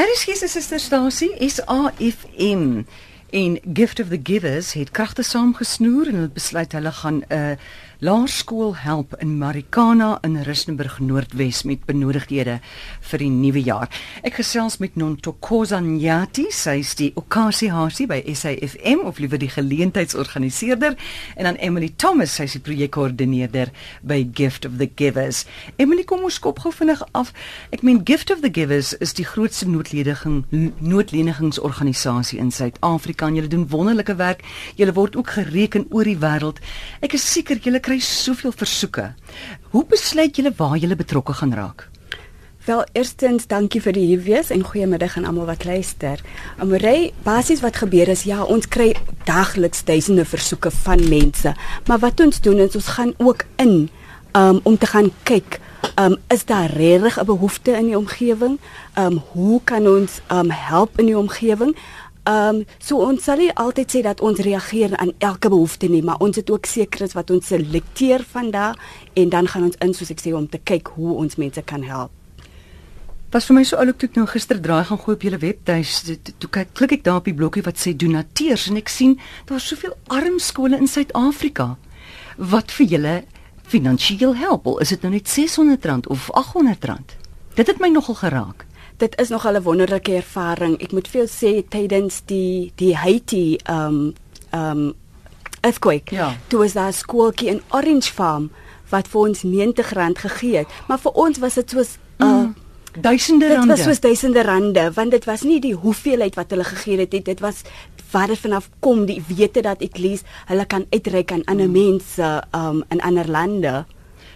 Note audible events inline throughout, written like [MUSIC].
Er is hier 'n susterstasie SAFM en Gift of the Givers het kragte saamgesnoer en hulle besluit hulle gaan 'n uh, laerskool help in Marikana in Rustenburg Noordwes met benodigdhede vir die nuwe jaar. Ek gesels met Nontokoza Nyati, sy is die Okasiehasi by SAFM of liewer die geleentheidsorganiseerder en dan Emily Thomas, sy is die projekkoördineerder by Gift of the Givers. Emily, kom ons kop gou vinnig af. Ek meen Gift of the Givers is die grootste noodlediging noodlenigingsorganisasie in Suid-Afrika. Julle doen wonderlike werk. Julle word ook gereken oor die wêreld. Ek is seker julle kry soveel versoeke. Hoe besluit julle waar julle betrokke gaan raak? Wel, eerstens dankie vir die hier wees en goeiemiddag aan almal wat luister. Amorey, basies wat gebeur is ja, ons kry dagliks duisende versoeke van mense. Maar wat ons doen is ons gaan ook in um, om te gaan kyk Um is daar regtig 'n behoefte in die omgewing? Um hoe kan ons um help in die omgewing? Ehm um, so ons sal nie altyd sê dat ons reageer aan elke behoefte nie, maar ons het ook sekeres wat ons selekteer van daar en dan gaan ons in soos ek sê om te kyk hoe ons mense kan help. Was vir my so oulik toe ek nou gister draai gaan gooi op julle webtuis. Toe kyk klik ek daar op die blokkie wat sê donateurs en ek sien daar's soveel arm skole in Suid-Afrika wat vir julle finansiëel help. Is dit nou net R600 of R800? Dit het my nogal geraak dit is nog 'n wonderlike ervaring. Ek moet veel sê tydens die die Haiti um um earthquake. Ja. Toe was daar 'n skooltjie in Orange Farm wat vir ons R90 gegee het, maar vir ons was dit soos uh mm, duisende rande. Dit was soos duisende rande want dit was nie die hoeveelheid wat hulle gegee het nie. Dit was waar dit vanaf kom, die wete dat ek lees hulle kan uitreik aan ander mm. mense um in ander lande.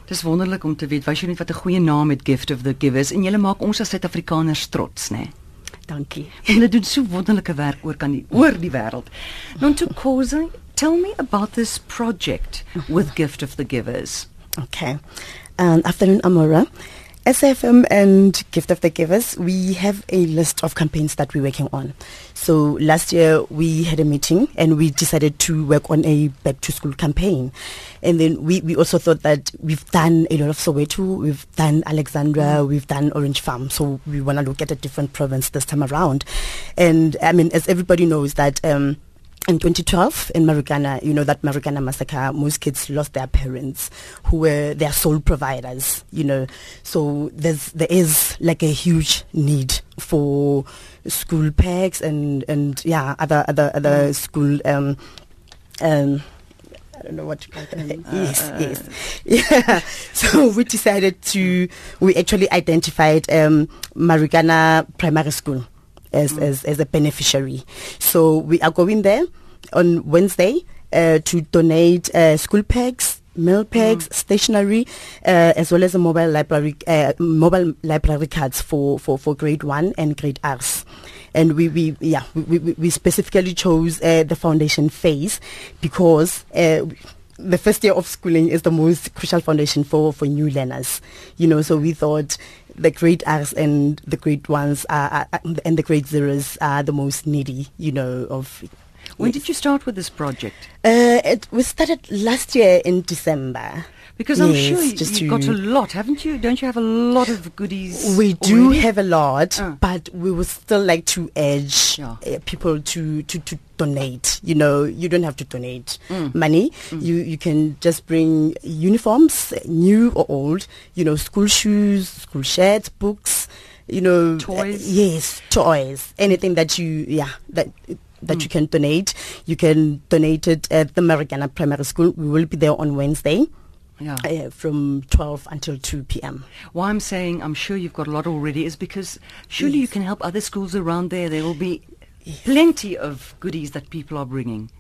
Dis wonderlik om te weet, wys jy net wat 'n goeie naam het Gift of the Givers en julle maak ons as Suid-Afrikaners trots, né? Dankie. [LAUGHS] Julle doen so wonderlike werk oor kan die oor die wêreld. Nou to cause, tell me about this project with Gift of the Givers. Okay. Um afternoon Amora. SFM and Gift of the Givers, we have a list of campaigns that we're working on. So last year we had a meeting and we decided to work on a back to school campaign. And then we, we also thought that we've done a lot of Soweto, we've done Alexandra, mm. we've done Orange Farm. So we want to look at a different province this time around. And I mean, as everybody knows that, um, in 2012 in Marikana, you know that Marikana massacre, most kids lost their parents who were their sole providers, you know. So there's there is like a huge need for school packs and and yeah, other other other mm. school um um I don't know what to call it. [LAUGHS] Uh, yes, yes. [LAUGHS] Yeah. So we decided to we actually identified um Marikana Primary School as, mm. as, as a beneficiary. So we are going there on Wednesday uh, to donate uh, school packs, meal packs, mm. stationery, uh, as well as a mobile library, uh, mobile library cards for, for, for grade one and grade R's. And we, we yeah we, we, we specifically chose uh, the foundation phase because uh, the first year of schooling is the most crucial foundation for, for new learners. You know, so we thought the grade R's and the grade ones are, are, and the grade zeros are the most needy, you know, of when yes. did you start with this project? Uh, it we started last year in December. Because I'm yes, sure you, you've got a lot, haven't you? Don't you have a lot of goodies? We do already? have a lot, uh. but we would still like to urge yeah. uh, people to, to, to donate. You know, you don't have to donate mm. money. Mm. You you can just bring uniforms, new or old. You know, school shoes, school shirts, books. You know, toys. Uh, yes, toys. Anything that you yeah that that mm. you can donate. You can donate it at the Marikana Primary School. We will be there on Wednesday yeah. Uh, from 12 until 2 p.m. Why I'm saying I'm sure you've got a lot already is because surely yes. you can help other schools around there. There will be yes. plenty of goodies that people are bringing.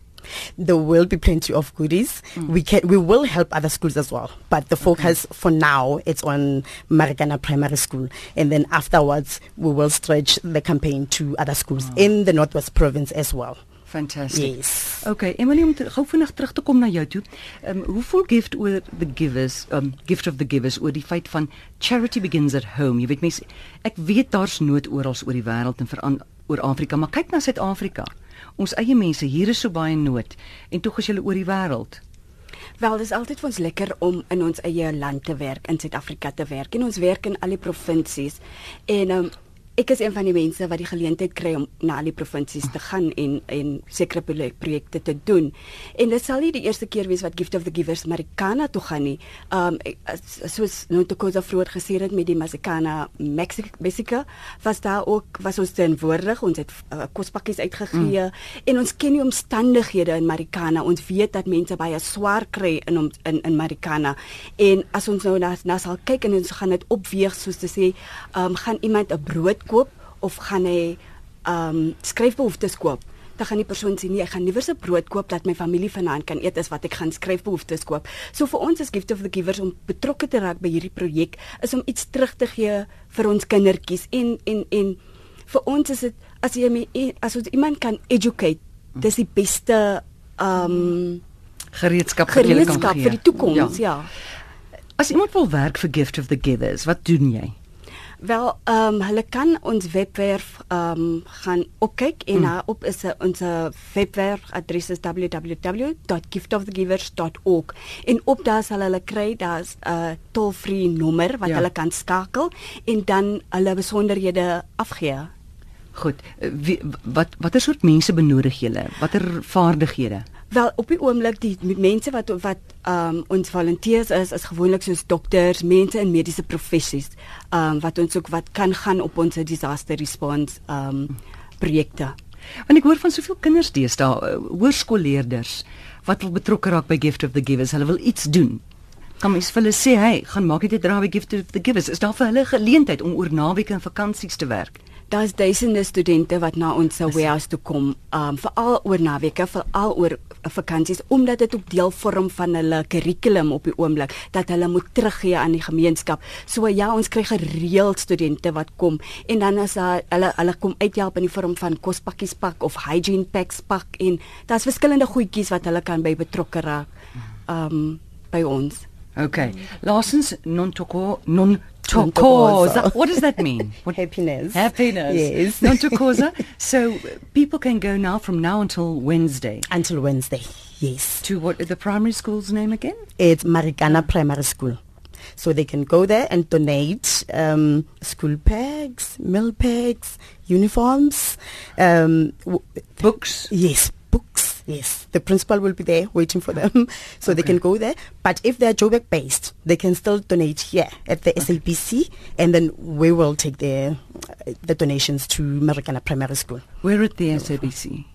There will be plenty of goodies. Mm. We can, we will help other schools as well, but the focus okay. for now it's on Marikana Primary School, and then afterwards we will stretch the campaign to other schools oh. in the Northwest Province as well. Fantastic. Yes. Okay, Emily om te, gou vinnig terug te kom na jou toe. Ehm um, hoe voel gift oor the givers, um gift of the givers oor die feit van charity begins at home. Jy weet mense, ek weet daar's nood oral oor die wêreld en veral oor Afrika, maar kyk na Suid-Afrika. Ons eie mense, hier is so baie nood en tog is hulle oor die wêreld. Wel, dit is altyd vir ons lekker om in ons eie land te werk, in Suid-Afrika te werk. En ons werk in al die provinsies. En um, ek is een van die mense wat die geleentheid kry om na al die provinsies te gaan en en sekere projekte te doen. En dit sal nie die eerste keer wees wat Gift of the Givers Marikana toe gaan nie. Um soos Ntokoza vroeër gesê het met die Marikana Mexico was daar ook was ons teenwoordig. Ons het uh, kospakkies uitgegee mm. en ons ken die omstandighede in Marikana. Ons weet dat mense baie swaar kry in in in Marikana. En as ons nou na na sal kyk en ons gaan dit opweeg soos te sê, um gaan iemand 'n brood koop of gaan hy um skryfbehoeftes koop? Dan gaan die persoon sê nee, ek gaan liewer se brood koop dat my familie vanaand kan eet as wat ek gaan skryfbehoeftes koop. So vir ons is Gift of the Givers om betrokke te raak by hierdie projek is om iets terug te gee vir ons kindertjies en en en vir ons is dit as jy my as ons iemand kan educate, dis die beste um gereedskap vir gereedskap vir die toekoms, ja. ja. As iemand wil werk vir Gift of the Givers, wat doen jy? Wel, ehm um, hulle kan ons webwerf ehm um, gaan opkyk en mm. daarop is ons webwerf adres is www.giftofthegivers.org en op daar sal hulle kry daar's 'n uh, toll-free nommer wat ja. hulle kan skakel en dan hulle besonderhede afgee. Goed. Eh, wie, wat watter soort mense benodig julle? Watter vaardighede? Wel op die oomblik die mense wat wat um ons volunteers is is gewoonlik soos dokters, mense in mediese professies um wat ons ook wat kan gaan op ons disaster response um projekte. Want ek hoor van soveel kinders deesdae, uh, hoërskoolleerders wat wil betrokke raak by Gift of the Givers. Hulle wil iets doen. Kan mens vir hulle sê, "Hey, gaan maak dit 'n draai by Gift of the Givers." Is daar vir hulle geleentheid om oor naweke en vakansies te werk? Daar's duisende studente wat na ons warehouse toe kom, um veral oor naweke, veral oor vakansies omdat dit ook deel vorm van hulle kurrikulum op die oomblik dat hulle moet teruggee aan die gemeenskap. So ja, ons kry gereeld studente wat kom en dan as hulle hulle kom uithelp in die vorm van kospakkies pak of hygiene packs pak en daar's verskillende goedjies wat hulle kan by betrokke raak um by ons. Okay. Laasens non toko non tokoza. What does that mean? [LAUGHS] What happiness? Happiness. Yes. non tokoza. So people can go now from now until Wednesday. Until Wednesday. Yes. To what the primary school's name again? It's Marikana Primary School. So they can go there and donate um, school bags, meal bags, uniforms, um, books. Yes. Yes, the principal will be there waiting for them, [LAUGHS] so okay. they can go there. But if they're Joburg based, they can still donate here at the okay. SABC, and then we will take the the donations to Marikana Primary School. Where at the SABC?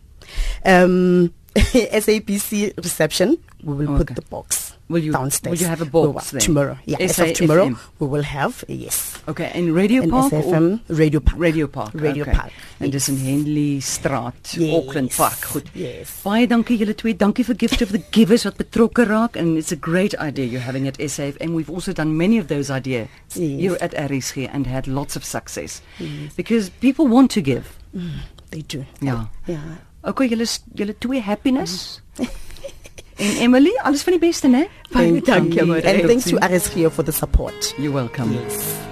Um, [LAUGHS] SABC reception. We will okay. put the box will you, downstairs. Will you have a box will, Tomorrow, yeah. As of tomorrow, we will have yes. Okay, in Radio in Park SFM, Radio Park. Radio Park. Radio okay. Park. En dis in Henley Straat, yes. Auckland Park. Goed. Yes. Baie dankie julle twee. Dankie vir Gift of the Givers wat betrokke raak and it's a great idea you're having at SAFM. We've also done many of those ideas yes. here at RSG and had lots of success. Yes. Because people want to give. Mm, they do. Ja. Ja. Okay, julle julle twee happiness. Mm. [LAUGHS] En Emily, alles van die beste, né? Baie dankie, and thanks to RSG for the support. You're welcome. Yes.